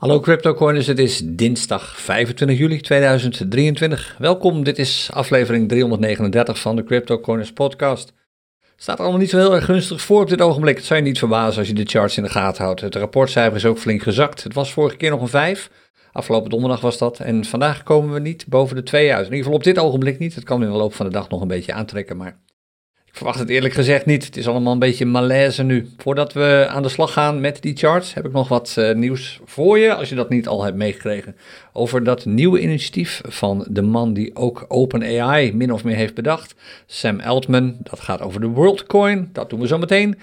Hallo CryptoCoiners, het is dinsdag 25 juli 2023. Welkom, dit is aflevering 339 van de CryptoCoiners podcast. Staat er allemaal niet zo heel erg gunstig voor op dit ogenblik. Het zou je niet verbazen als je de charts in de gaten houdt. Het rapportcijfer is ook flink gezakt. Het was vorige keer nog een 5. Afgelopen donderdag was dat. En vandaag komen we niet boven de 2 uit. In ieder geval op dit ogenblik niet. Het kan in de loop van de dag nog een beetje aantrekken, maar verwacht het eerlijk gezegd niet. Het is allemaal een beetje malaise nu. Voordat we aan de slag gaan met die charts, heb ik nog wat uh, nieuws voor je, als je dat niet al hebt meegekregen, over dat nieuwe initiatief van de man die ook OpenAI min of meer heeft bedacht, Sam Altman. Dat gaat over de WorldCoin. Dat doen we zo meteen.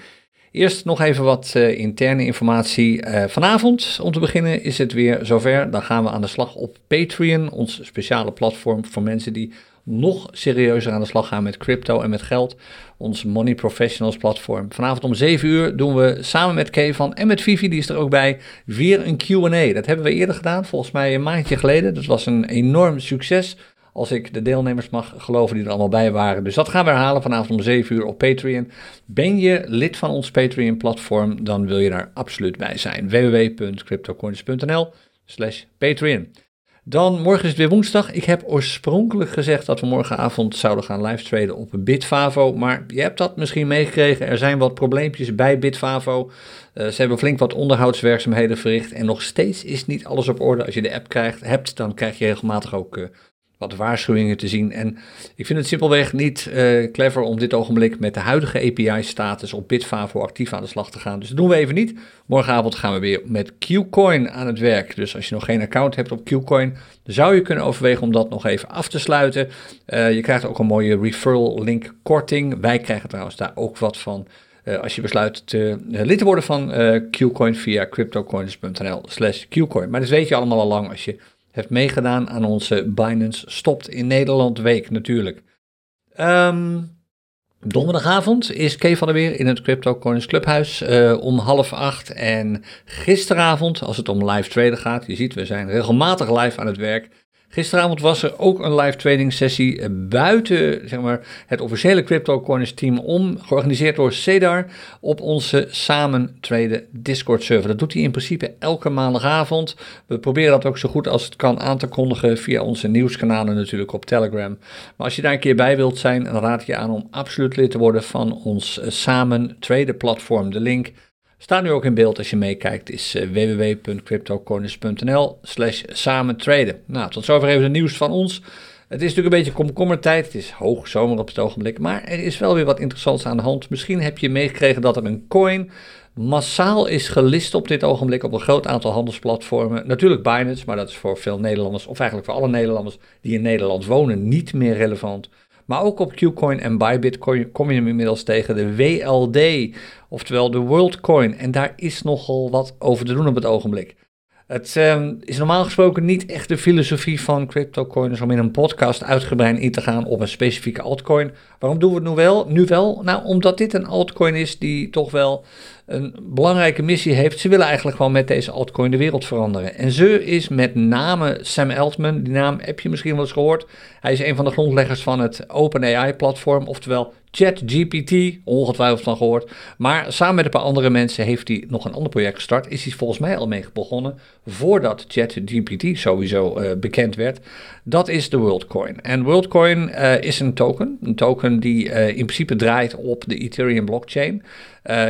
Eerst nog even wat uh, interne informatie. Uh, vanavond, om te beginnen, is het weer zover. Dan gaan we aan de slag op Patreon, ons speciale platform voor mensen die nog serieuzer aan de slag gaan met crypto en met geld. Ons Money Professionals platform. Vanavond om 7 uur doen we samen met Kevan en met Vivi, die is er ook bij, weer een QA. Dat hebben we eerder gedaan, volgens mij een maandje geleden. Dat was een enorm succes. Als ik de deelnemers mag geloven die er allemaal bij waren. Dus dat gaan we herhalen vanavond om 7 uur op Patreon. Ben je lid van ons Patreon platform, dan wil je daar absoluut bij zijn. www.cryptocoins.nl Patreon. Dan morgen is het weer woensdag. Ik heb oorspronkelijk gezegd dat we morgenavond zouden gaan live op Bitfavo. Maar je hebt dat misschien meegekregen. Er zijn wat probleempjes bij Bitfavo. Uh, ze hebben flink wat onderhoudswerkzaamheden verricht. En nog steeds is niet alles op orde. Als je de app krijgt, hebt, dan krijg je regelmatig ook uh, wat waarschuwingen te zien. En ik vind het simpelweg niet uh, clever om dit ogenblik met de huidige API-status op Bitfavo actief aan de slag te gaan. Dus dat doen we even niet. Morgenavond gaan we weer met Qcoin aan het werk. Dus als je nog geen account hebt op Qcoin, zou je kunnen overwegen om dat nog even af te sluiten. Uh, je krijgt ook een mooie referral link korting. Wij krijgen trouwens daar ook wat van. Uh, als je besluit te, lid te worden van Qcoin via cryptocoins.nl slash Qcoin. Maar dat weet je allemaal al lang als je heeft meegedaan aan onze Binance Stopt in Nederland week natuurlijk. Um, donderdagavond is Kevan er weer in het Crypto Coins Clubhuis uh, om half acht. En gisteravond, als het om live traden gaat, je ziet we zijn regelmatig live aan het werk. Gisteravond was er ook een live trading sessie eh, buiten zeg maar, het officiële CryptoCoins team om, georganiseerd door Cedar, op onze Samen Traden Discord server. Dat doet hij in principe elke maandagavond. We proberen dat ook zo goed als het kan aan te kondigen via onze nieuwskanalen natuurlijk op Telegram. Maar als je daar een keer bij wilt zijn, dan raad ik je aan om absoluut lid te worden van ons eh, Samen Traden platform. De link Staat nu ook in beeld als je meekijkt, is uh, www.cryptocorners.nl slash samen traden. Nou, tot zover even de nieuws van ons. Het is natuurlijk een beetje komkommertijd, het is hoog zomer op het ogenblik, maar er is wel weer wat interessants aan de hand. Misschien heb je meegekregen dat er een coin massaal is gelist op dit ogenblik op een groot aantal handelsplatformen. Natuurlijk Binance, maar dat is voor veel Nederlanders, of eigenlijk voor alle Nederlanders die in Nederland wonen, niet meer relevant. Maar ook op Qcoin en Bybit kom je hem inmiddels tegen de WLD, oftewel de WorldCoin. En daar is nogal wat over te doen op het ogenblik. Het um, is normaal gesproken niet echt de filosofie van CryptoCoiners om in een podcast uitgebreid in te gaan op een specifieke altcoin. Waarom doen we het nu wel? Nu wel? Nou, omdat dit een altcoin is die toch wel een belangrijke missie heeft. Ze willen eigenlijk gewoon met deze altcoin de wereld veranderen. En ze is met name Sam Altman. Die naam heb je misschien wel eens gehoord. Hij is een van de grondleggers van het OpenAI-platform, oftewel ChatGPT, ongetwijfeld van gehoord. Maar samen met een paar andere mensen heeft hij nog een ander project gestart. Is hij volgens mij al mee begonnen voordat ChatGPT sowieso uh, bekend werd. Dat is de WorldCoin. En WorldCoin uh, is een token. Een token die uh, in principe draait op de Ethereum blockchain.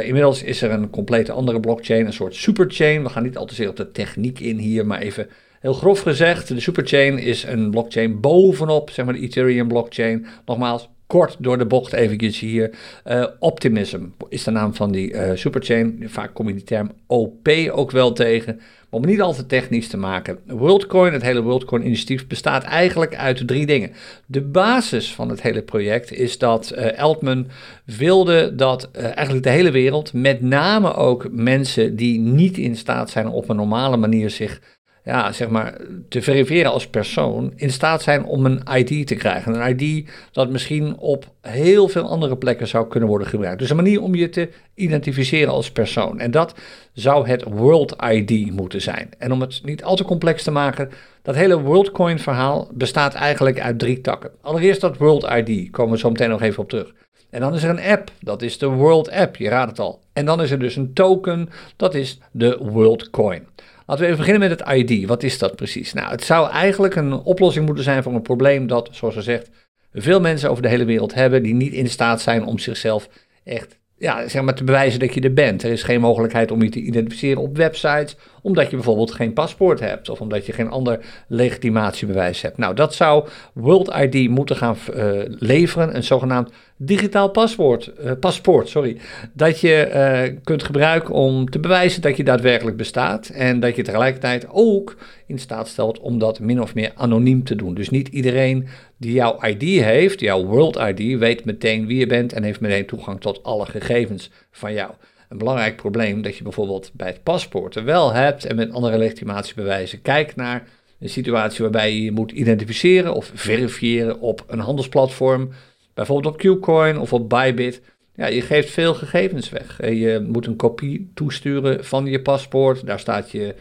inmiddels is er een complete andere blockchain, een soort superchain. We gaan niet al te zeer op de techniek in hier, maar even Heel grof gezegd, de superchain is een blockchain bovenop zeg maar, de Ethereum blockchain. Nogmaals, kort door de bocht eventjes hier. Uh, Optimism is de naam van die uh, superchain. Vaak kom je die term OP ook wel tegen. Maar om niet al te technisch te maken. WorldCoin, het hele WorldCoin initiatief, bestaat eigenlijk uit drie dingen. De basis van het hele project is dat uh, Altman wilde dat eigenlijk de hele wereld, met name ook mensen die niet in staat zijn op een normale manier zich ja, zeg maar, te verifiëren als persoon in staat zijn om een ID te krijgen. Een ID dat misschien op heel veel andere plekken zou kunnen worden gebruikt. Dus een manier om je te identificeren als persoon. En dat zou het World ID moeten zijn. En om het niet al te complex te maken, dat hele WorldCoin verhaal bestaat eigenlijk uit drie takken. Allereerst dat World ID, komen we zo meteen nog even op terug. En dan is er een app, dat is de World App, je raadt het al. En dan is er dus een token, dat is de WorldCoin. Laten we even beginnen met het ID. Wat is dat precies? Nou, het zou eigenlijk een oplossing moeten zijn voor een probleem dat, zoals ze zegt, veel mensen over de hele wereld hebben die niet in staat zijn om zichzelf echt ja, zeg maar te bewijzen dat je er bent. Er is geen mogelijkheid om je te identificeren op websites, omdat je bijvoorbeeld geen paspoort hebt of omdat je geen ander legitimatiebewijs hebt. Nou, dat zou World ID moeten gaan uh, leveren, een zogenaamd digitaal paspoort, uh, paspoort sorry, dat je uh, kunt gebruiken om te bewijzen dat je daadwerkelijk bestaat en dat je tegelijkertijd ook in staat stelt om dat min of meer anoniem te doen. Dus niet iedereen die jouw ID heeft, jouw World ID, weet meteen wie je bent en heeft meteen toegang tot alle gegevens van jou. Een belangrijk probleem dat je bijvoorbeeld bij het paspoort wel hebt en met andere legitimatiebewijzen kijkt naar een situatie waarbij je je moet identificeren of verifiëren op een handelsplatform, bijvoorbeeld op Qcoin of op Bybit. Ja, je geeft veel gegevens weg. Je moet een kopie toesturen van je paspoort. Daar staat je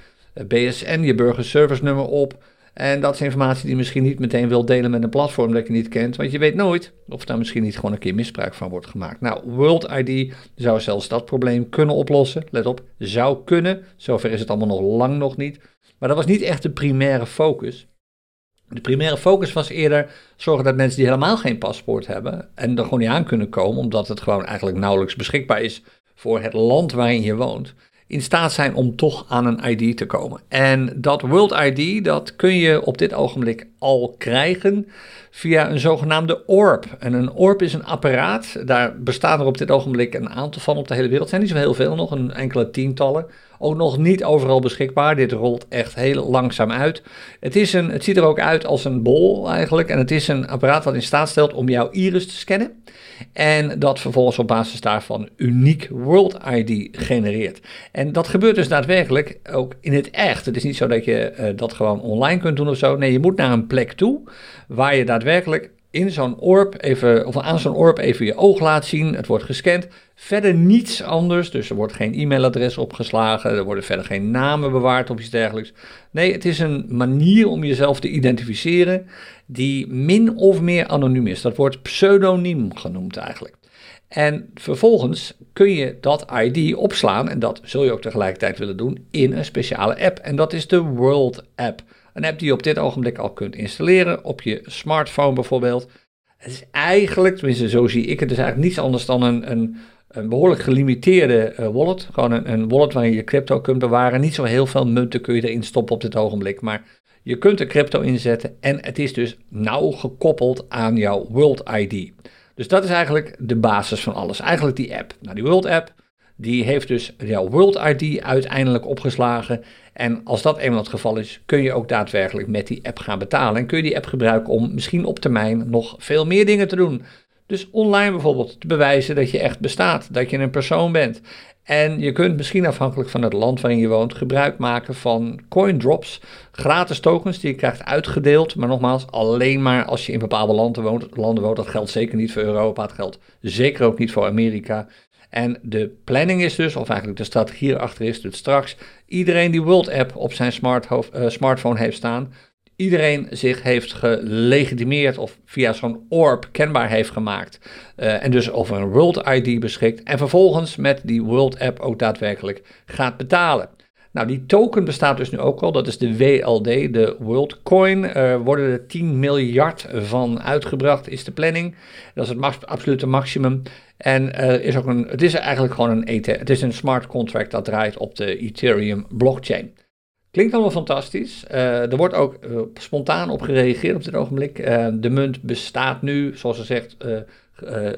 BSN, je burgerservice nummer op. En dat is informatie die je misschien niet meteen wil delen met een platform dat je niet kent, want je weet nooit of daar misschien niet gewoon een keer misbruik van wordt gemaakt. Nou, World ID zou zelfs dat probleem kunnen oplossen. Let op, zou kunnen. Zover is het allemaal nog lang nog niet. Maar dat was niet echt de primaire focus. De primaire focus was eerder zorgen dat mensen die helemaal geen paspoort hebben en er gewoon niet aan kunnen komen, omdat het gewoon eigenlijk nauwelijks beschikbaar is voor het land waarin je woont in staat zijn om toch aan een ID te komen. En dat World ID, dat kun je op dit ogenblik al krijgen via een zogenaamde ORB. En een ORB is een apparaat, daar bestaan er op dit ogenblik een aantal van op de hele wereld. Zijn niet zo heel veel nog, een enkele tientallen. Ook nog niet overal beschikbaar. Dit rolt echt heel langzaam uit. Het, is een, het ziet er ook uit als een bol eigenlijk. En het is een apparaat wat in staat stelt om jouw iris te scannen. En dat vervolgens op basis daarvan uniek World ID genereert. En dat gebeurt dus daadwerkelijk ook in het echt. Het is niet zo dat je uh, dat gewoon online kunt doen of zo. Nee, je moet naar een plek toe waar je daadwerkelijk in zo'n orb even, of aan zo'n orb even je oog laat zien. Het wordt gescand. Verder niets anders. Dus er wordt geen e-mailadres opgeslagen. Er worden verder geen namen bewaard of iets dergelijks. Nee, het is een manier om jezelf te identificeren die min of meer anoniem is. Dat wordt pseudoniem genoemd eigenlijk. En vervolgens kun je dat ID opslaan, en dat zul je ook tegelijkertijd willen doen, in een speciale app. En dat is de World App. Een app die je op dit ogenblik al kunt installeren, op je smartphone bijvoorbeeld. Het is eigenlijk, tenminste zo zie ik het, is eigenlijk niets anders dan een, een, een behoorlijk gelimiteerde uh, wallet. Gewoon een, een wallet waarin je crypto kunt bewaren. Niet zo heel veel munten kun je erin stoppen op dit ogenblik, maar je kunt er crypto inzetten en het is dus nauw gekoppeld aan jouw World ID. Dus dat is eigenlijk de basis van alles. Eigenlijk die app. Nou, die World app, die heeft dus jouw World ID uiteindelijk opgeslagen. En als dat eenmaal het geval is, kun je ook daadwerkelijk met die app gaan betalen. En kun je die app gebruiken om misschien op termijn nog veel meer dingen te doen. Dus online bijvoorbeeld te bewijzen dat je echt bestaat, dat je een persoon bent. En je kunt misschien afhankelijk van het land waarin je woont gebruik maken van coin drops, gratis tokens die je krijgt uitgedeeld. Maar nogmaals, alleen maar als je in bepaalde landen woont. Landen woont dat geldt zeker niet voor Europa, het geldt zeker ook niet voor Amerika. En de planning is dus, of eigenlijk de strategie erachter is, dat straks iedereen die World App op zijn smart uh, smartphone heeft staan, iedereen zich heeft gelegitimeerd of via zo'n orb kenbaar heeft gemaakt. Uh, en dus over een World ID beschikt. En vervolgens met die World App ook daadwerkelijk gaat betalen. Nou, die token bestaat dus nu ook al. Dat is de WLD, de World Coin. Er worden er 10 miljard van uitgebracht, is de planning. Dat is het absolute maximum. En er is ook een, het is eigenlijk gewoon een ETH. Het is een smart contract dat draait op de Ethereum blockchain. Klinkt allemaal fantastisch. Uh, er wordt ook uh, spontaan op gereageerd op dit ogenblik. De munt bestaat nu, zoals ze zegt,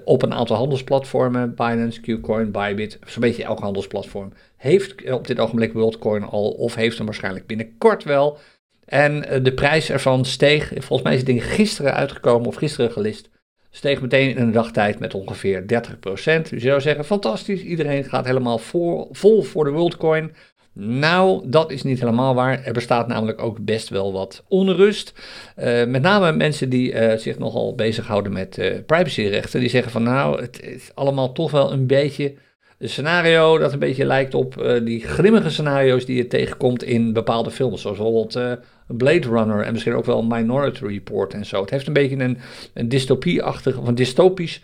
op een aantal handelsplatformen. Binance, Qcoin, Bybit, zo'n beetje elk handelsplatform. Heeft op dit ogenblik WorldCoin al, of heeft hem waarschijnlijk binnenkort wel. En de prijs ervan steeg, volgens mij is het ding gisteren uitgekomen of gisteren gelist. Steeg meteen in een dagtijd met ongeveer 30%. Dus je zou zeggen, fantastisch, iedereen gaat helemaal vol voor de WorldCoin. Nou, dat is niet helemaal waar. Er bestaat namelijk ook best wel wat onrust. Uh, met name mensen die uh, zich nogal bezighouden met uh, privacyrechten. Die zeggen van nou, het is allemaal toch wel een beetje een scenario dat een beetje lijkt op die grimmige scenario's die je tegenkomt in bepaalde films. Zoals bijvoorbeeld Blade Runner en misschien ook wel Minority Report en zo. Het heeft een beetje een, een dystopie-achtig of een dystopisch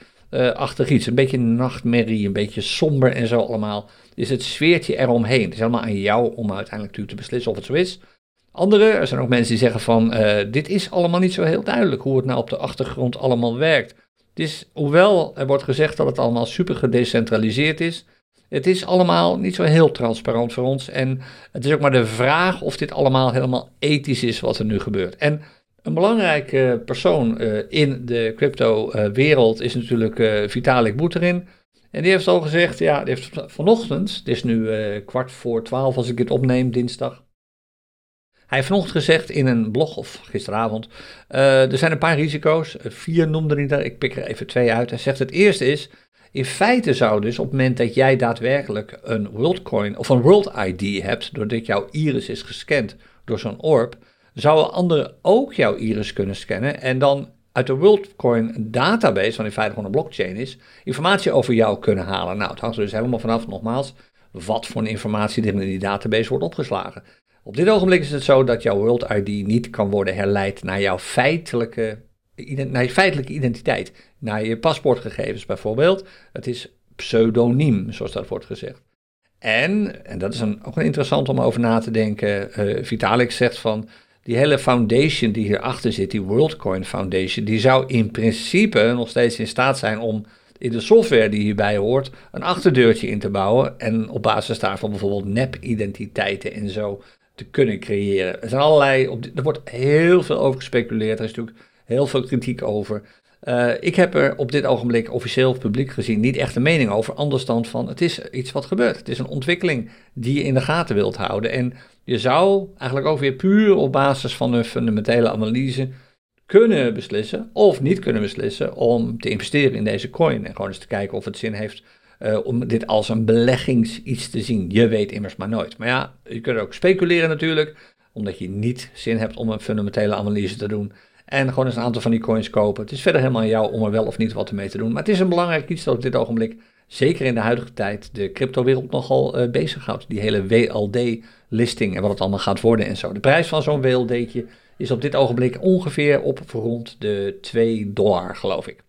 achtig iets. Een beetje nachtmerrie, een beetje somber en zo allemaal. Is het sfeertje eromheen. Het is helemaal aan jou om uiteindelijk te beslissen of het zo is. Andere, er zijn ook mensen die zeggen van, dit is allemaal niet zo heel duidelijk hoe het nou op de achtergrond allemaal werkt. Dus hoewel er wordt gezegd dat het allemaal super gedecentraliseerd is, het is allemaal niet zo heel transparant voor ons. En het is ook maar de vraag of dit allemaal helemaal ethisch is wat er nu gebeurt. En een belangrijke persoon uh, in de crypto-wereld is natuurlijk uh, Vitalik Buterin. En die heeft al gezegd, ja, die heeft vanochtend, het is nu kwart voor twaalf als ik dit opneem, dinsdag. Hij heeft vanochtend gezegd in een blog, of gisteravond, er zijn een paar risico's. vier noemde hij er, ik pik er even twee uit. Hij zegt het eerste is, in feite zou dus op het moment dat jij daadwerkelijk een WorldCoin of een World ID hebt, doordat jouw iris is gescand door zo'n orb, zouden anderen ook jouw iris kunnen scannen en dan uit de WorldCoin database, wat in feite gewoon een blockchain is, informatie over jou kunnen halen. Nou, het hangt er dus helemaal vanaf, nogmaals, wat voor informatie er in die database wordt opgeslagen. Op dit ogenblik is het zo dat jouw World ID niet kan worden herleid naar jouw feitelijke naar je feitelijke identiteit, naar je paspoortgegevens bijvoorbeeld. Het is pseudoniem, zoals dat wordt gezegd. En, en dat is een, ook interessant om over na te denken, uh, Vitalik zegt van, die hele foundation die hierachter zit, die WorldCoin Foundation, die zou in principe nog steeds in staat zijn om in de software die hierbij hoort een achterdeurtje in te bouwen en op basis daarvan bijvoorbeeld nep-identiteiten en zo te kunnen creëren. Er zijn allerlei, er wordt heel veel over gespeculeerd. Er is natuurlijk heel veel kritiek over. Uh, ik heb er op dit ogenblik officieel publiek gezien niet echt een mening over, anders dan van het is iets wat gebeurt. Het is een ontwikkeling die je in de gaten wilt houden. En je zou eigenlijk ook weer puur op basis van een fundamentele analyse kunnen beslissen of niet kunnen beslissen om te investeren in deze coin. En gewoon eens te kijken of het zin heeft uh, om dit als een beleggings iets te zien. Je weet immers maar nooit. Maar ja, je kunt ook speculeren natuurlijk, omdat je niet zin hebt om een fundamentele analyse te doen. En gewoon eens een aantal van die coins kopen. Het is verder helemaal aan jou om er wel of niet wat mee te doen. Maar het is een belangrijk iets dat op dit ogenblik, zeker in de huidige tijd, de cryptowereld nogal uh, bezighoudt. Die hele WLD-listing en wat het allemaal gaat worden en zo. De prijs van zo'n WLD'tje is op dit ogenblik ongeveer op rond de 2 dollar, geloof ik.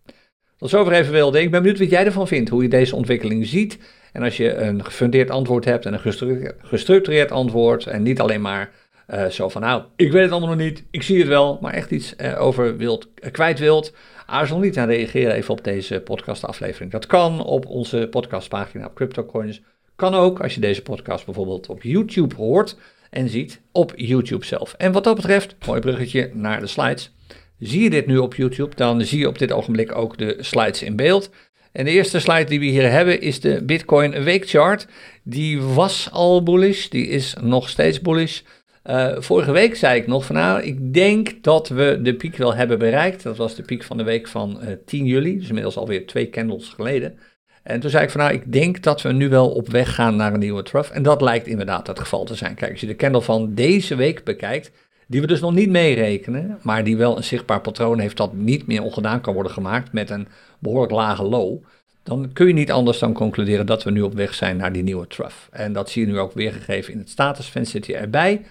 Tot zover even WLD. Ik ben benieuwd wat jij ervan vindt, hoe je deze ontwikkeling ziet. En als je een gefundeerd antwoord hebt en een gestructureerd antwoord en niet alleen maar uh, zo van, nou, ik weet het allemaal nog niet, ik zie het wel, maar echt iets uh, over wilt, uh, kwijt wilt, aarzel niet aan reageren even op deze podcastaflevering. Dat kan op onze podcastpagina op CryptoCoins. Kan ook als je deze podcast bijvoorbeeld op YouTube hoort en ziet op YouTube zelf. En wat dat betreft, mooi bruggetje naar de slides. Zie je dit nu op YouTube, dan zie je op dit ogenblik ook de slides in beeld. En de eerste slide die we hier hebben is de Bitcoin weekchart. Die was al bullish, die is nog steeds bullish. Uh, vorige week zei ik nog van nou, ik denk dat we de piek wel hebben bereikt. Dat was de piek van de week van uh, eh, 10 juli, dus inmiddels alweer twee candles geleden. En toen zei ik van nou, ik denk dat we nu wel op weg gaan naar een nieuwe trough. En dat lijkt inderdaad het geval te zijn. Kijk, als je de candle van deze week bekijkt, die we dus nog niet meerekenen, maar die wel een zichtbaar patroon heeft dat niet meer ongedaan kan worden gemaakt met een behoorlijk lage low, dan kun je niet anders dan concluderen dat we nu op weg zijn naar die nieuwe trough. En dat zie je nu ook weergegeven in het statusvenstertje erbij.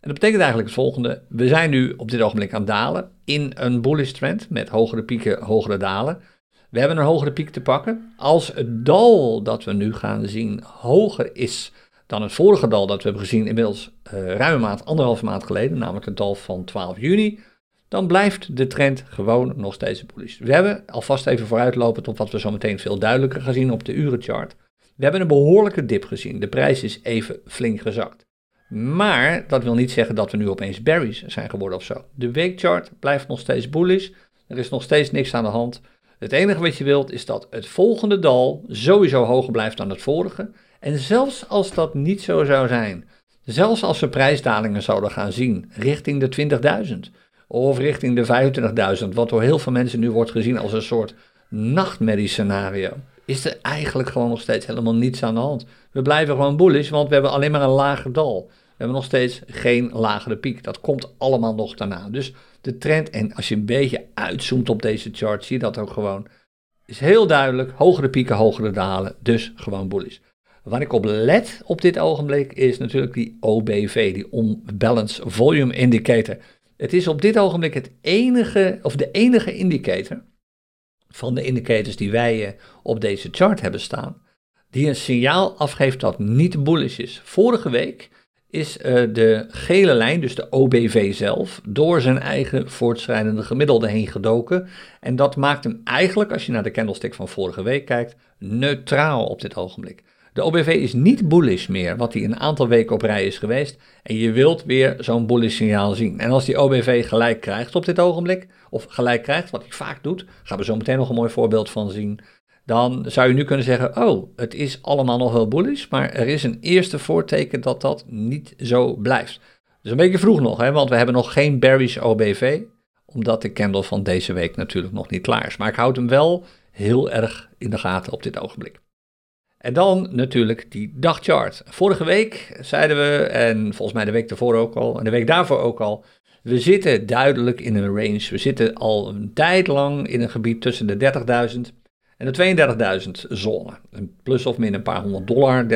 En dat betekent eigenlijk het volgende. We zijn nu op dit ogenblik aan het dalen in een bullish trend met hogere pieken, hogere dalen. We hebben een hogere piek te pakken. Als het dal dat we nu gaan zien hoger is dan het vorige dal dat we hebben gezien inmiddels uh, ruime maand, anderhalve maand geleden, namelijk het dal van 12 juni, dan blijft de trend gewoon nog steeds bullish. We hebben alvast even vooruitlopend op wat we zo meteen veel duidelijker gaan zien op de urenchart. We hebben een behoorlijke dip gezien. De prijs is even flink gezakt. Maar dat wil niet zeggen dat we nu opeens berries zijn geworden of zo. De weekchart blijft nog steeds bullish. Er is nog steeds niks aan de hand. Het enige wat je wilt is dat het volgende dal sowieso hoger blijft dan het vorige. En zelfs als dat niet zo zou zijn, zelfs als we prijsdalingen zouden gaan zien richting de 20.000 of richting de 25.000, wat door heel veel mensen nu wordt gezien als een soort nachtmerriescenario, is er eigenlijk gewoon nog steeds helemaal niets aan de hand. We blijven gewoon bullish, want we hebben alleen maar een lager dal hebben nog steeds geen lagere piek. Dat komt allemaal nog daarna. Dus de trend, en als je een beetje uitzoomt op deze chart, zie je dat ook gewoon. Is heel duidelijk, hogere pieken, hogere dalen, dus gewoon bullish. Waar ik op let op dit ogenblik is natuurlijk die OBV, die Unbalanced Volume Indicator. Het is op dit ogenblik het enige, of de enige indicator van de indicators die wij eh, op deze chart hebben staan, die een signaal afgeeft dat niet bullish is. Vorige week is uh, de gele lijn, dus de OBV zelf, door zijn eigen voortschrijdende gemiddelde heen gedoken. En dat maakt hem eigenlijk, als je naar de candlestick van vorige week kijkt, neutraal op dit ogenblik. De OBV is niet bullish meer, wat hij een aantal weken op rij is geweest. En je wilt weer zo'n bullish signaal zien. En als die OBV gelijk krijgt op dit ogenblik, of gelijk krijgt, wat hij vaak doet, gaan we zo meteen nog een mooi voorbeeld van zien. Dan zou je nu kunnen zeggen, oh, het is allemaal nog wel bullish, maar er is een eerste voorteken dat dat niet zo blijft. Dus een beetje vroeg nog, hè, want we hebben nog geen bearish OBV, omdat de candle van deze week natuurlijk nog niet klaar is. Maar ik houd hem wel heel erg in de gaten op dit ogenblik. En dan natuurlijk die dagchart. Vorige week zeiden we, en volgens mij de week daarvoor ook al, en de week daarvoor ook al, we zitten duidelijk in een range. We zitten al een tijd lang in een gebied tussen de 30.000 en de 32.000 zone. Een plus of min een paar honderd dollar,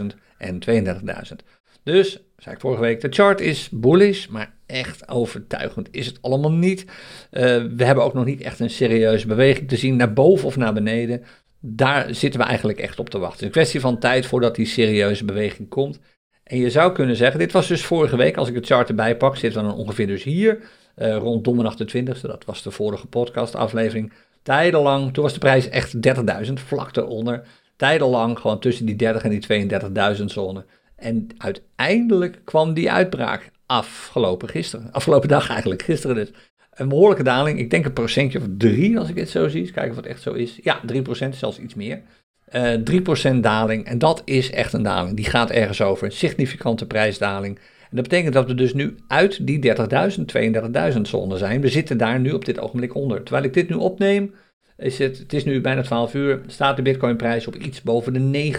30.000 en 32.000. Dus, zei ik vorige week, de chart is bullish, maar echt overtuigend is het allemaal niet. Uh, we hebben ook nog niet echt een serieuze beweging te zien naar boven of naar beneden daar zitten we eigenlijk echt op te wachten. Een kwestie van tijd voordat die serieuze beweging komt. En je zou kunnen zeggen, dit was dus vorige week, als ik het chart erbij pak, we dan ongeveer dus hier, uh, rond donderdag de 20e, dat was de vorige podcastaflevering. Tijdenlang, toen was de prijs echt 30.000, vlak eronder. Tijdenlang gewoon tussen die 30 en die 32.000 zone. En uiteindelijk kwam die uitbraak afgelopen gisteren. Afgelopen dag eigenlijk, gisteren dus een behoorlijke daling. Ik denk een procentje of drie als ik het zo zie. kijken of het echt zo is. Ja, 3%, zelfs iets meer. Uh, eh, 3% daling. En dat is echt een daling. Die gaat ergens over. Een significante prijsdaling. En dat betekent dat we dus nu uit die 30.000, 32.000 zone zijn. We zitten daar nu op dit ogenblik onder. Terwijl ik dit nu opneem, is het, het is nu bijna 12 uur, staat de bitcoinprijs op iets boven de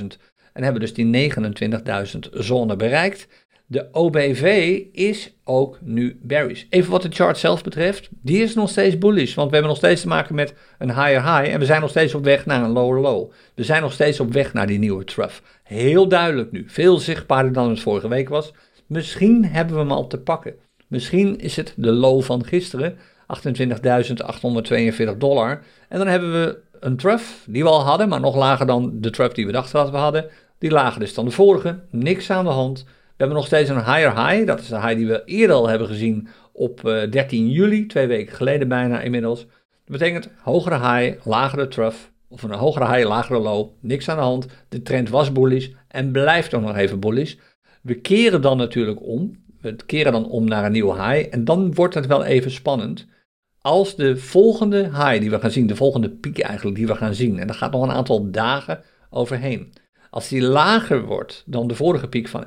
29.000. En hebben dus die 29.000 zone bereikt. De OBV is ook nu bearish. Even wat de chart zelf betreft, die is nog steeds bullish, want we hebben nog steeds te maken met een higher high en we zijn nog steeds op weg naar een lower low. We zijn nog steeds op weg naar die nieuwe trough. Heel duidelijk nu, veel zichtbaarder dan het vorige week was. Misschien hebben we hem al te pakken. Misschien is het de low van gisteren, 28.842 dollar. En dan hebben we een trough die we al hadden, maar nog lager dan de trough die we dachten dat we hadden. Die lager dus dan de vorige, niks aan de hand. We hebben nog steeds een higher high. Dat is de high die we eerder al hebben gezien op 13 eh, juli, twee weken geleden bijna inmiddels. Dat betekent hogere high, lagere trough. Of een hogere high, lagere low. Niks aan de hand. De trend was bullish en blijft ook nog even bullish. We keren dan natuurlijk om. We keren dan om naar een nieuwe high. En dan wordt het wel even spannend. Als de volgende high die we gaan zien, de volgende piek eigenlijk die we gaan zien. En daar gaat nog een aantal dagen overheen. Als die lager wordt dan de vorige piek van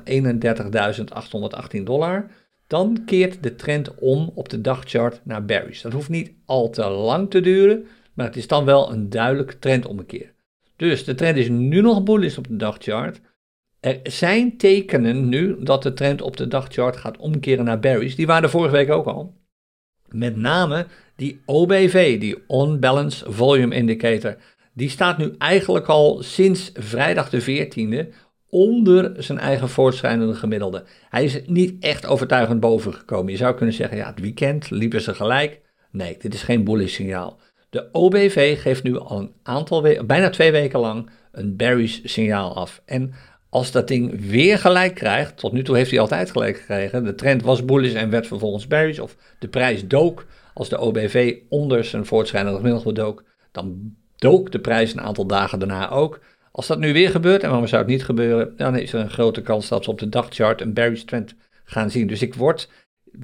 31.818 dollar, dan keert de trend om op de dagchart naar bearish. Dat hoeft niet al te lang te duren, maar het is dan wel een duidelijk trendommekeer. Dus de trend is nu nog bullish op de dagchart. Er zijn tekenen nu dat de trend op de dagchart gaat omkeren naar bearish. Die waren vorige week ook al. Met name die OBV, die On Balance Volume Indicator die staat nu eigenlijk al sinds vrijdag de 14e onder zijn eigen voortschrijdende gemiddelde. Hij is niet echt overtuigend boven gekomen. Je zou kunnen zeggen, ja, het weekend liepen ze gelijk. Nee, dit is geen bullish signaal. De OBV geeft nu al een aantal weken, bijna twee weken lang, een bearish signaal af. En als dat ding weer gelijk krijgt, tot nu toe heeft hij altijd gelijk gekregen, de trend was bullish en werd vervolgens bearish, of de prijs dook, als de OBV onder zijn voortschrijdende gemiddelde dook, dan dook de prijs een aantal dagen daarna ook. Als dat nu weer gebeurt, en waarom zou het niet gebeuren, dan is er een grote kans dat we op de dagchart een bearish trend gaan zien. Dus ik word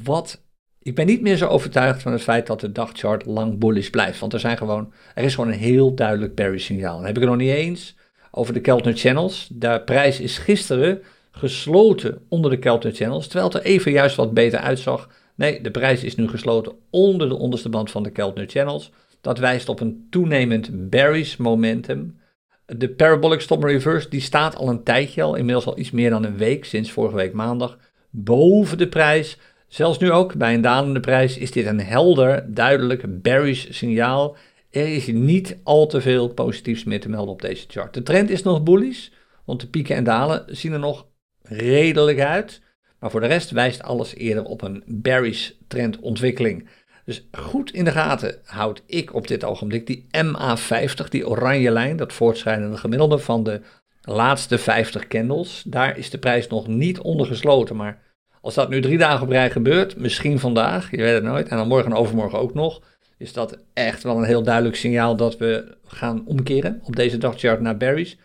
wat. Ik ben niet meer zo overtuigd van het feit dat de dagchart lang bullish blijft. Want er, zijn gewoon, er is gewoon een heel duidelijk bearish signaal. Dan heb ik het nog niet eens over de Keltner Channels. De prijs is gisteren gesloten onder de Keltner Channels, terwijl het er even juist wat beter uitzag. Nee, de prijs is nu gesloten onder de onderste band van de Keltner Channels. Dat wijst op een toenemend bearish momentum. De Parabolic Stop Reverse die staat al een tijdje al, inmiddels al iets meer dan een week, sinds vorige week maandag, boven de prijs. Zelfs nu ook, bij een dalende prijs, is dit een helder, duidelijk bearish signaal. Er is niet al te veel positiefs meer te melden op deze chart. De trend is nog bullish, want de pieken en dalen zien er nog redelijk uit. Maar voor de rest wijst alles eerder op een bearish trendontwikkeling. Dus goed in de gaten houd ik op dit ogenblik die MA50, die oranje lijn, dat voortschrijdende gemiddelde van de laatste 50 candles. Daar is de prijs nog niet onder gesloten, maar als dat nu drie dagen op rij gebeurt, misschien vandaag, je weet het nooit, en dan morgen en overmorgen ook nog, is dat echt wel een heel duidelijk signaal dat we gaan omkeren op deze dagchart naar berries.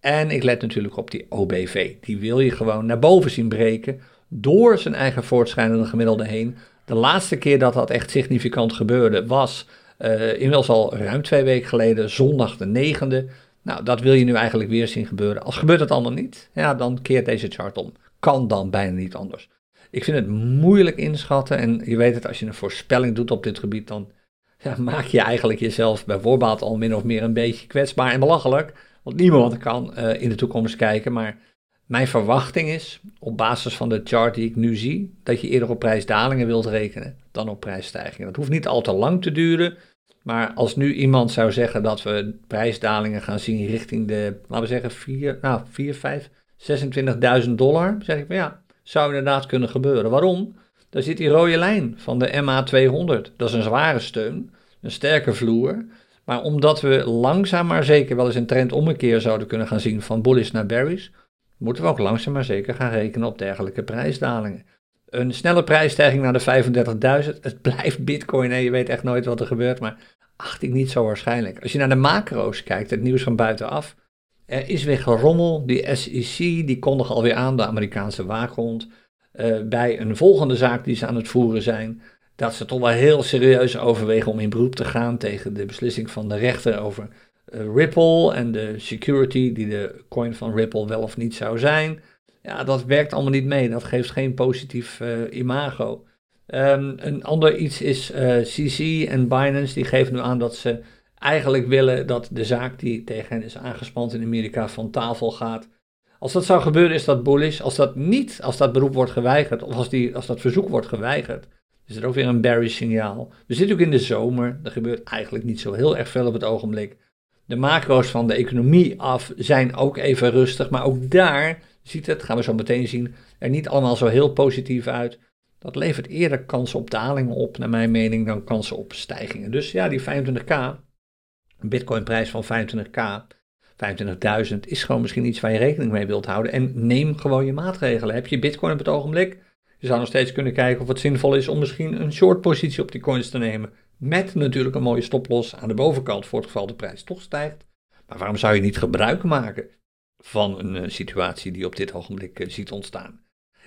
En ik let natuurlijk op die OBV. Die wil je gewoon naar boven zien breken door zijn eigen voortschrijdende gemiddelde heen. De laatste keer dat dat echt significant gebeurde was uh, inmiddels al ruim twee weken geleden, zondag de 9e. Nou, dat wil je nu eigenlijk weer zien gebeuren. Als gebeurt het allemaal niet, ja, dan keert deze chart om. Kan dan bijna niet anders. Ik vind het moeilijk inschatten en je weet het, als je een voorspelling doet op dit gebied, dan ja, maak je eigenlijk jezelf bij voorbaat al min of meer een beetje kwetsbaar en belachelijk. Want niemand kan uh, in de toekomst kijken, maar mijn verwachting is, op basis van de chart die ik nu zie, dat je eerder op prijsdalingen wilt rekenen dan op prijsstijgingen. Dat hoeft niet al te lang te duren, maar als nu iemand zou zeggen dat we prijsdalingen gaan zien richting de, laten we zeggen, 4, nou, 4 5, 26.000 dollar, zeg ik van ja, zou inderdaad kunnen gebeuren. Waarom? Daar zit die rode lijn van de MA200. Dat is een zware steun, een sterke vloer. Maar omdat we langzaam maar zeker wel eens een trend zouden kunnen gaan zien van bullish naar bearish, moeten we ook langzaam maar zeker gaan rekenen op dergelijke prijsdalingen. Een snelle prijsstijging naar de 35.000, het blijft bitcoin en je weet echt nooit wat er gebeurt, maar acht ik niet zo waarschijnlijk. Als je naar de macro's kijkt, het nieuws van buitenaf, er is weer gerommel. Die SEC die kondigt alweer aan, de Amerikaanse waakhond, uh, bij een volgende zaak die ze aan het voeren zijn, dat ze toch wel heel serieus overwegen om in beroep te gaan tegen de beslissing van de rechter over Ripple en de security die de coin van Ripple wel of niet zou zijn. Ja, dat werkt allemaal niet mee. Dat geeft geen positief uh, imago. Um, een ander iets is CC en Binance. Die geven nu aan dat ze eigenlijk willen dat de zaak die tegen hen is aangespand in Amerika van tafel gaat. Als dat zou gebeuren, is dat bullish. Als dat niet, als dat beroep wordt geweigerd, of als, die, als dat verzoek wordt geweigerd, is er ook weer een bearish signaal. We zitten ook in de zomer. Er gebeurt eigenlijk niet zo heel erg veel op het ogenblik. De macro's van de economie af zijn ook even rustig, maar ook daar ziet het, gaan we zo meteen zien, er niet allemaal zo heel positief uit. Dat levert eerder kansen op dalingen op, naar mijn mening, dan kansen op stijgingen. Dus ja, die 25k, een bitcoinprijs van 25k, 25.000 is gewoon misschien iets waar je rekening mee wilt houden. En neem gewoon je maatregelen. Heb je bitcoin op het ogenblik? Je zou nog steeds kunnen kijken of het zinvol is om misschien een short positie op die coins te nemen. Met natuurlijk een mooie stoploss aan de bovenkant voor het geval de prijs toch stijgt. Maar waarom zou je niet gebruik maken van een uh, situatie die op dit ogenblik uh, ziet ontstaan?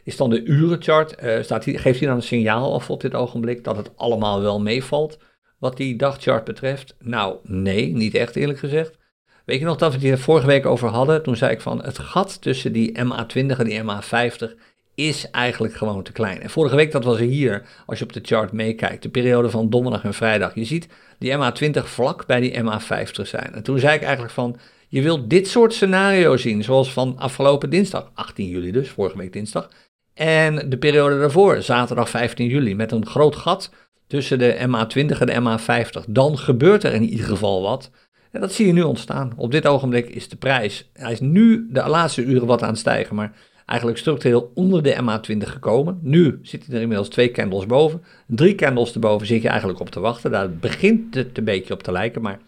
Is dan de urenchart, uh, staat hier, geeft hij dan een signaal af op dit ogenblik dat het allemaal wel meevalt wat die dagchart betreft? Nou, nee, niet echt eerlijk gezegd. Weet je nog dat we het hier vorige week over hadden? Toen zei ik van het gat tussen die MA20 en die MA50 is eigenlijk gewoon te klein. En vorige week, dat was hier, als je op de chart meekijkt, de periode van donderdag en vrijdag. Je ziet die MA20 vlak bij die MA50 zijn. En toen zei ik eigenlijk van, je wilt dit soort scenario's zien, zoals van afgelopen dinsdag, 18 juli dus, vorige week dinsdag. En de periode daarvoor, zaterdag 15 juli, met een groot gat tussen de MA20 en de MA50. Dan gebeurt er in ieder geval wat. En dat zie je nu ontstaan. Op dit ogenblik is de prijs, hij is nu de laatste uren wat aan het stijgen, maar eigenlijk structureel onder de MA20 gekomen. Nu zit hij er inmiddels twee candles boven. Drie candles erboven zit je eigenlijk op te wachten. Daar begint het een beetje op te lijken, maar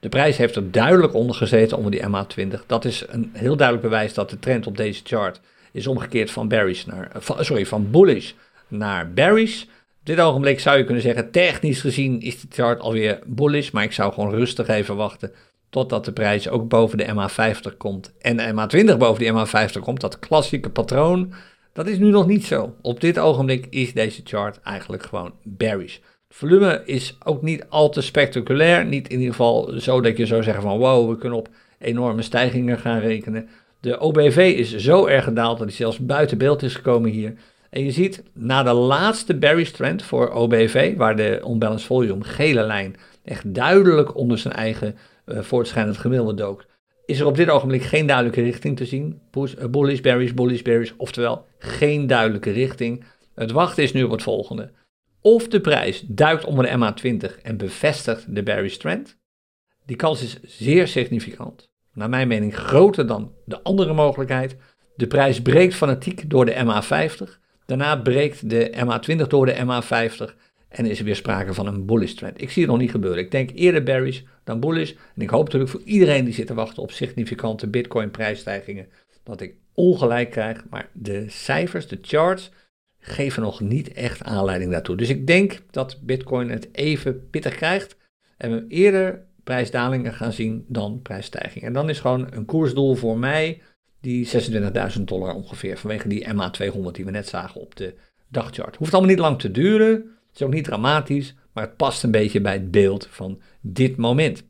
de prijs heeft er duidelijk onder gezeten onder die MA20. Dat is een heel duidelijk bewijs dat de trend op deze chart is omgekeerd van bearish naar, sorry, van bullish naar bearish. Op dit ogenblik zou je kunnen zeggen, technisch gezien is de chart alweer bullish, maar ik zou gewoon rustig even wachten totdat de prijs ook boven de MA50 komt en de MA20 boven de MA50 komt. Dat klassieke patroon, dat is nu nog niet zo. Op dit ogenblik is deze chart eigenlijk gewoon bearish. Het volume is ook niet al te spectaculair, niet in ieder geval zo dat je zou zeggen van wow, we kunnen op enorme stijgingen gaan rekenen. De OBV is zo erg gedaald dat hij zelfs buiten beeld is gekomen hier. En je ziet na de laatste bearish trend voor OBV, waar de unbalanced volume, gele lijn, echt duidelijk onder zijn eigen voortschrijdend gemiddelde dook, is er op dit ogenblik geen duidelijke richting te zien. Eh, bullish, bearish, bullish, bearish, oftewel geen duidelijke richting. Het wachten is nu op het volgende. Of de prijs duikt onder de MA20 en bevestigt de bearish trend. Die kans is zeer significant. Naar mijn mening groter dan de andere mogelijkheid. De prijs breekt fanatiek door de MA50. Daarna breekt de MA20 door de MA50 en is er weer sprake van een bullish trend. Ik zie het nog niet gebeuren. Ik denk eerder bearish dan bullish. En ik hoop natuurlijk voor iedereen die zit te wachten op significante bitcoin prijsstijgingen, dat ik ongelijk krijg. Maar de cijfers, de charts, geven nog niet echt aanleiding daartoe. Dus ik denk dat bitcoin het even pittig krijgt en we eerder prijsdalingen gaan zien dan prijsstijgingen. En dan is gewoon een koersdoel voor mij die 26.000 dollar ongeveer, vanwege die MA200 die we net zagen op de dagchart. Hoeft allemaal niet lang te duren, is ook niet dramatisch, maar het past een beetje bij het beeld van dit moment.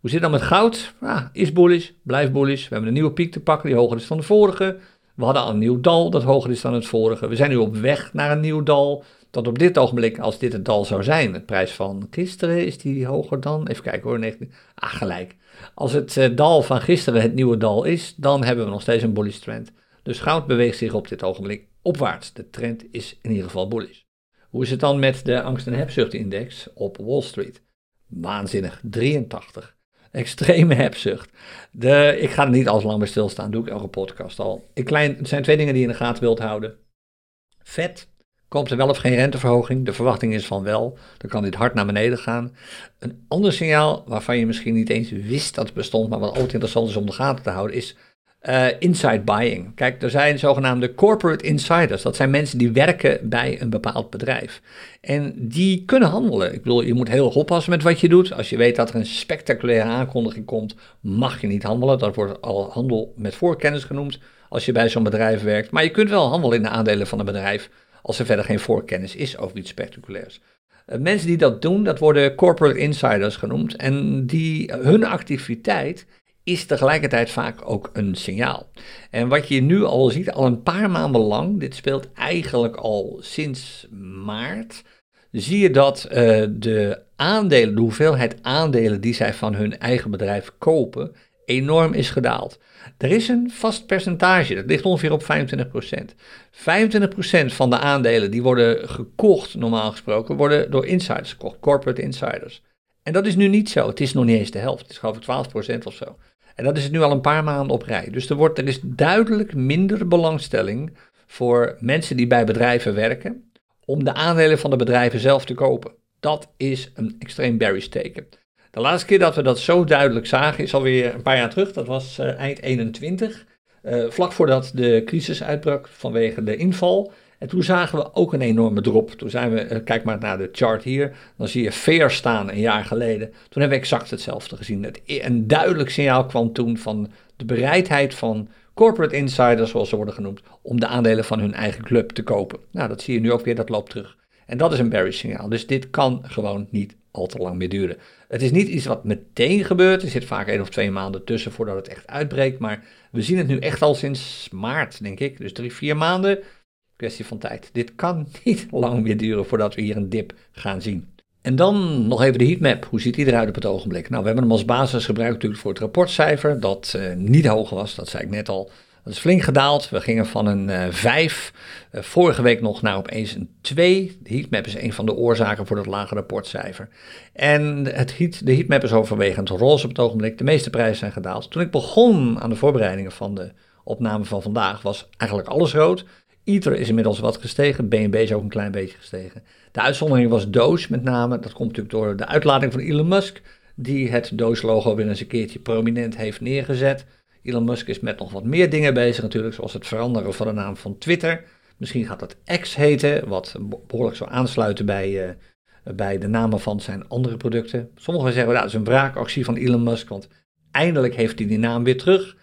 Hoe zit het dan met goud? Is bullish, blijft bullish. We hebben een nieuwe piek te pakken die hoger is dan de vorige. We hadden al een nieuw dal dat hoger is dan het vorige. We zijn nu op weg naar een nieuw dal. Dat op dit ogenblik, als dit het dal zou zijn, het prijs van gisteren, is die hoger dan? Even kijken hoor, 19. Ah, gelijk. Als het uh, dal van gisteren het nieuwe dal is, dan hebben we nog steeds een bullish trend. Dus goud beweegt zich op dit ogenblik opwaarts. De trend is in ieder geval bullish. Hoe is het dan met de angst- en hebzuchtindex op Wall Street? Waanzinnig, 83. Extreme hebzucht. De, ik ga niet al lang bij stilstaan, doe ik elke podcast al. Ik klein, het zijn twee dingen die je in de gaten wilt houden. Vet Komt er wel of geen renteverhoging? De verwachting is van wel. Dan kan dit hard naar beneden gaan. Een ander signaal waarvan je misschien niet eens wist dat het bestond, maar wat altijd interessant is om de gaten te houden, is uh, inside buying. Kijk, er zijn zogenaamde corporate insiders. Dat zijn mensen die werken bij een bepaald bedrijf. En die kunnen handelen. Ik bedoel, je moet heel oppassen met wat je doet. Als je weet dat er een spectaculaire aankondiging komt, mag je niet handelen. Dat wordt al handel met voorkennis genoemd als je bij zo'n bedrijf werkt. Maar je kunt wel handelen in de aandelen van een bedrijf als er verder geen voorkennis is over iets spectaculairs. Uh, mensen die dat doen, dat worden corporate insiders genoemd. En die, hun activiteit is tegelijkertijd vaak ook een signaal. En wat je nu al ziet, al een paar maanden lang, dit speelt eigenlijk al sinds maart, zie je dat uh, de aandelen, de hoeveelheid aandelen die zij van hun eigen bedrijf kopen, enorm is gedaald. Er is een vast percentage, dat ligt ongeveer op 25%. 25% van de aandelen die worden gekocht, normaal gesproken, worden door insiders gekocht, corporate insiders. En dat is nu niet zo. Het is nog niet eens de helft. Het is geloof ik 12% of zo. En dat is het nu al een paar maanden op rij. Dus er, wordt, er is duidelijk minder belangstelling voor mensen die bij bedrijven werken om de aandelen van de bedrijven zelf te kopen. Dat is een extreem bearish teken. De laatste keer dat we dat zo duidelijk zagen is alweer een paar jaar terug. Dat was uh, eind 21. Uh, eh, vlak voordat de crisis uitbrak vanwege de inval. En toen zagen we ook een enorme drop. Toen zijn we, uh, kijk maar naar de chart hier, dan zie je Fair staan een jaar geleden. Toen hebben we exact hetzelfde gezien. Het, een duidelijk signaal kwam toen van de bereidheid van corporate insiders, zoals ze worden genoemd, om de aandelen van hun eigen club te kopen. Nou, dat zie je nu ook weer, dat loopt terug. En dat is een bearish signaal. Dus dit kan gewoon niet al te lang meer duren. Het is niet iets wat meteen gebeurt. Er zit vaak één of twee maanden tussen voordat het echt uitbreekt. Maar we zien het nu echt al sinds maart, denk ik. Dus drie, vier maanden. Kwestie van tijd. Dit kan niet lang meer duren voordat we hier een dip gaan zien. En dan nog even de heatmap. Hoe ziet die eruit op het ogenblik? Nou, we hebben hem als basis gebruikt natuurlijk voor het rapportcijfer. Dat uh, niet hoog was, dat zei ik net al. Dat is flink gedaald. We gingen van een uh, 5 uh, vorige week nog naar opeens een 2. De heatmap is een van de oorzaken voor dat lage rapportcijfer. En het heat, de heatmap is overwegend roze op het ogenblik. De meeste prijzen zijn gedaald. Toen ik begon aan de voorbereidingen van de opname van vandaag, was eigenlijk alles rood. Ether is inmiddels wat gestegen. BNB is ook een klein beetje gestegen. De uitzondering was Doge met name. Dat komt natuurlijk door de uitlating van Elon Musk. Die het Doge-logo weer eens een keertje prominent heeft neergezet. Elon Musk is met nog wat meer dingen bezig natuurlijk, zoals het veranderen van de naam van Twitter. Misschien gaat het X heten, wat behoorlijk zou aansluiten bij, uh, bij de namen van zijn andere producten. Sommigen zeggen, nou, dat is een wraakactie van Elon Musk, want eindelijk heeft hij die naam weer terug.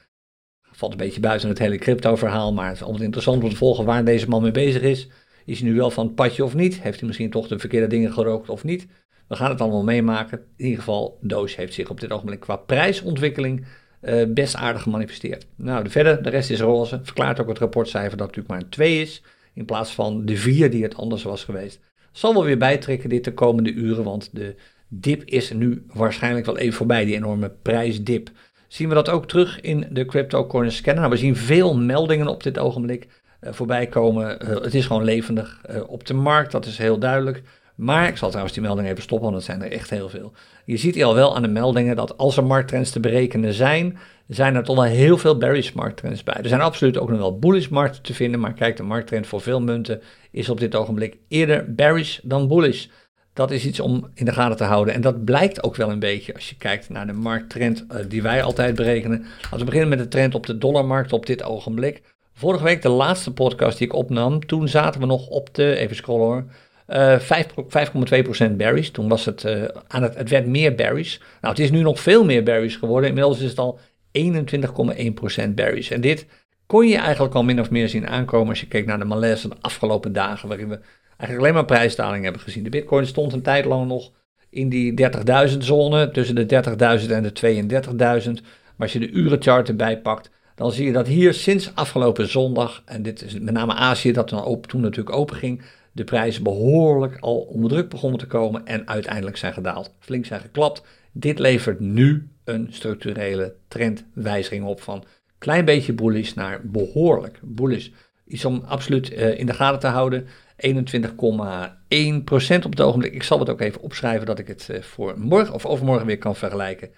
Valt een beetje buiten het hele crypto-verhaal, maar het is altijd interessant om te volgen waar deze man mee bezig is. Is hij nu wel van het padje of niet? Heeft hij misschien toch de verkeerde dingen gerookt of niet? We gaan het allemaal meemaken. In ieder geval, Doge heeft zich op dit ogenblik qua prijsontwikkeling uh, best aardig gemanifesteerd. Nou, de verder, de rest is roze. Verklaart ook het rapportcijfer dat het natuurlijk maar een 2 is, in plaats van de 4 die het anders was geweest. Zal wel weer bijtrekken dit de komende uren, want de dip is nu waarschijnlijk wel even voorbij, die enorme prijsdip. Zien we dat ook terug in de cryptocurrency scanner? Nou, we zien veel meldingen op dit ogenblik uh, voorbij komen. Uh, het is gewoon levendig op de markt, dat is heel duidelijk. Maar ik zal trouwens die meldingen even stoppen, want dat zijn er echt heel veel. Je ziet hier al wel aan de meldingen dat als er markttrends te berekenen zijn, zijn er toch wel heel veel bearish markttrends bij. Er zijn absoluut ook nog wel bullish markten te vinden, maar kijk, de markttrend voor veel munten is op dit ogenblik eerder bearish dan bullish. Dat is iets om in de gaten te houden. En dat blijkt ook wel een beetje als je kijkt naar de markttrend uh, die wij altijd berekenen. Als we beginnen met de trend op de dollarmarkt op dit ogenblik. Vorige week, de laatste podcast die ik opnam, toen zaten we nog op de, even scrollen hoor, uh, 5,2% berries. Toen was het uh, aan het, het werd meer berries. Nou, het is nu nog veel meer berries geworden. Inmiddels is het al 21,1% berries. En dit kon je eigenlijk al min of meer zien aankomen als je keek naar de malaise de afgelopen dagen, waarin we eigenlijk alleen maar prijsdaling hebben gezien. De bitcoin stond een tijd lang nog in die 30.000 zone, tussen de 30.000 en de 32.000. Maar als je de urenchart erbij pakt, dan zie je dat hier sinds afgelopen zondag, en dit is met name Azië dat dan toen natuurlijk open ging, de prijzen behoorlijk al onder druk begonnen te komen en uiteindelijk zijn gedaald. Flink zijn geklapt. Dit levert nu een structurele trendwijziging op van klein beetje bullish naar behoorlijk bullish. Iets om absoluut uh, in de gaten te houden. 21,1% op het ogenblik. Ik zal het ook even opschrijven dat ik het uh, voor morgen of overmorgen weer kan vergelijken.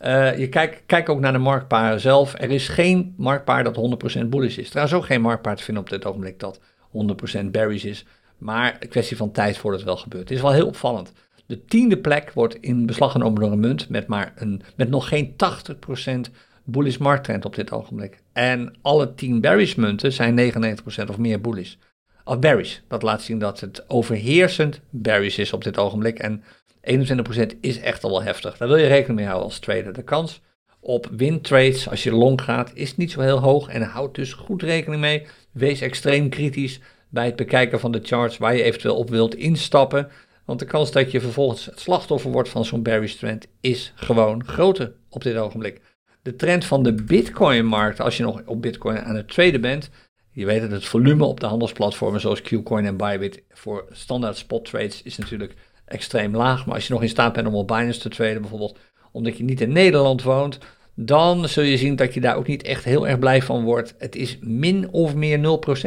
Uh, je kijkt kijk ook naar de marktparen zelf. Er is geen marktpaar dat 100% bullish is. Trouwens ook geen marktpaar te vinden op dit ogenblik dat 100% bearish is. Maar een kwestie van tijd voordat het wel gebeurt. Het is wel heel opvallend. De tiende plek wordt in beslag genomen door een munt met, maar een, met nog geen 80% bullish markttrend op dit ogenblik. En alle 10 bearish munten zijn 99% of meer bullish. Of bearish. Dat laat zien dat het overheersend bearish is op dit ogenblik. En 21% is echt al wel heftig. Daar wil je rekening mee houden als trader. De kans op win trades als je long gaat is niet zo heel hoog. En houd dus goed rekening mee. Wees extreem kritisch bij het bekijken van de charts waar je eventueel op wilt instappen. Want de kans dat je vervolgens het slachtoffer wordt van zo'n bearish trend is gewoon groter op dit ogenblik. De trend van de Bitcoin-markt, als je nog op Bitcoin aan het traden bent, je weet dat het volume op de handelsplatformen zoals Qcoin en Bybit voor standaard spot trades is natuurlijk extreem laag. Maar als je nog in staat bent om op Binance te traden, bijvoorbeeld omdat je niet in Nederland woont, dan zul je zien dat je daar ook niet echt heel erg blij van wordt. Het is min of meer 0%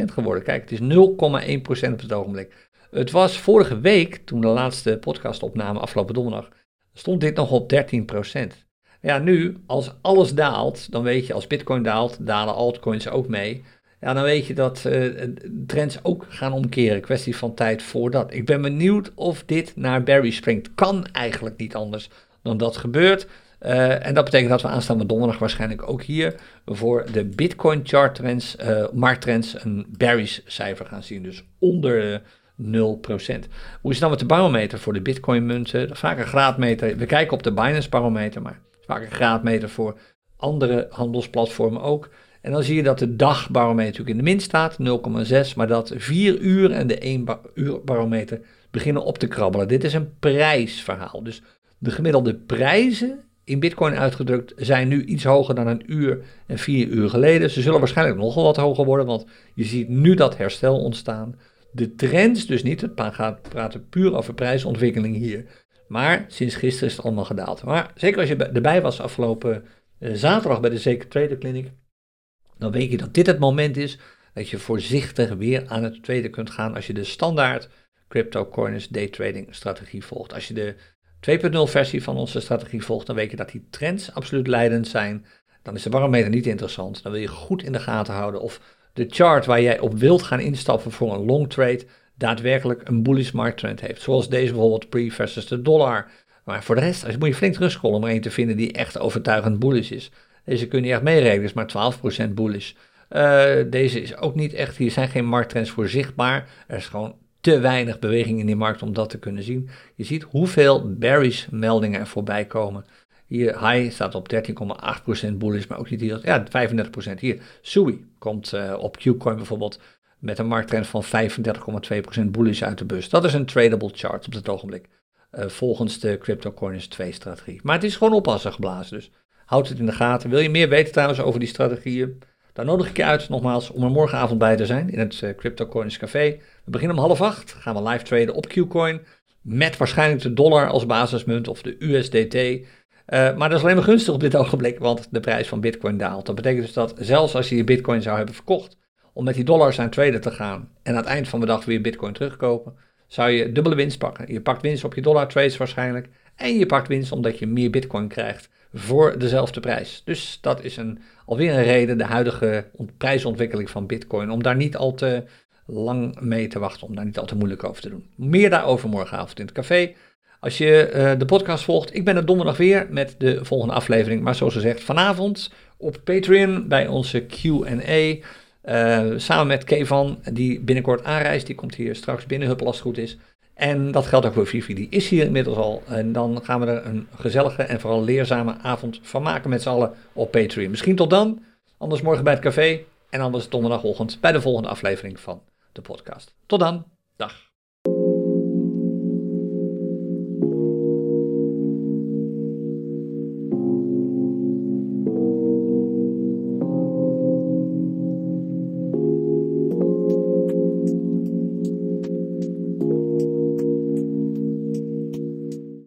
geworden. Kijk, het is 0,1% op het ogenblik. Het was vorige week, toen de laatste podcast opname afgelopen donderdag, stond dit nog op 13%. Ja, nu, als alles daalt, dan weet je, als Bitcoin daalt, dalen altcoins ook mee. Ja, dan weet je dat uh, trends ook gaan omkeren. Kwestie van tijd voordat. Ik ben benieuwd of dit naar Barry springt. Kan eigenlijk niet anders dan dat gebeurt. Uh, en dat betekent dat we aanstaande donderdag waarschijnlijk ook hier voor de Bitcoin chart trends, uh, markttrends, een bearish cijfer gaan zien. Dus onder 0%. Hoe is het dan met de barometer voor de Bitcoin munten? Vaak een graadmeter. We kijken op de Binance barometer, maar vaak een graadmeter voor andere handelsplatformen ook. En dan zie je dat de dagbarometer natuurlijk in de min staat, 0,6, maar dat 4 uur en de 1 uur barometer beginnen op te krabbelen. Dit is een prijsverhaal. Dus de gemiddelde prijzen in Bitcoin uitgedrukt zijn nu iets hoger dan een uur en vier uur geleden. Ze zullen waarschijnlijk nog wel wat hoger worden, want je ziet nu dat herstel ontstaan. De trends dus niet, het gaat praten puur over prijsontwikkeling hier. Maar sinds gisteren is het allemaal gedaald. Maar zeker als je erbij was afgelopen eh, zaterdag bij de Zeker Trader Clinic, dan weet je dat dit het moment is dat je voorzichtig weer aan het traden kunt gaan als je de standaard cryptocurrency day trading strategie volgt. Als je de 2.0 versie van onze strategie volgt, dan weet je dat die trends absoluut leidend zijn. Dan is de barometer niet interessant. Dan wil je goed in de gaten houden of de chart waar jij op wilt gaan instappen voor een long trade daadwerkelijk een bullish markttrend heeft. Zoals deze bijvoorbeeld pre versus de dollar. Maar voor de rest moet je flink terugscrollen om er een te vinden die echt overtuigend bullish is. Deze kun je echt meerekenen, is maar 12% bullish. Uh, deze is ook niet echt, hier zijn geen markttrends voor zichtbaar. Er is gewoon te weinig beweging in die markt om dat te kunnen zien. Je ziet hoeveel bearish meldingen er voorbij komen. Hier, high staat op 13,8% bullish, maar ook niet hier, ja, 35%. Hier, Sui komt uh, op Qcoin bijvoorbeeld met een markttrend van 35,2% bullish uit de bus. Dat is een tradable chart op het ogenblik, uh, volgens de CryptoCoins 2 strategie. Maar het is gewoon oppassen geblazen, dus houd het in de gaten. Wil je meer weten trouwens over die strategieën? Dan nodig ik je uit nogmaals om er morgenavond bij te zijn in het uh, CryptoCoins Café. We beginnen om half acht, gaan we live traden op Qcoin. Met waarschijnlijk de dollar als basismunt of de USDT. Eh, maar dat is alleen maar gunstig op dit ogenblik, want de prijs van Bitcoin daalt. Dat betekent dus dat zelfs als je je Bitcoin zou hebben verkocht om met die dollars aan traden te gaan en aan het eind van de dag weer Bitcoin terugkopen, zou je dubbele winst pakken. Je pakt winst op je dollar trades waarschijnlijk en je pakt winst omdat je meer Bitcoin krijgt voor dezelfde prijs. Dus dat is een, alweer een reden, de huidige prijsontwikkeling van Bitcoin, om daar niet al te lang mee te wachten, om daar niet al te moeilijk over te doen. Meer daarover morgenavond in het café. Als je uh, de podcast volgt, ik ben er donderdag weer met de volgende aflevering. Maar zoals gezegd, vanavond op Patreon bij onze Q&A. Uh, samen met Kevan, die binnenkort aanreist. Die komt hier straks binnen, huppel als het goed is. En dat geldt ook voor Vivi, die is hier inmiddels al. En dan gaan we er een gezellige en vooral leerzame avond van maken met z'n allen op Patreon. Misschien tot dan, anders morgen bij het café. En anders donderdagochtend bij de volgende aflevering van de podcast. Tot dan, dag.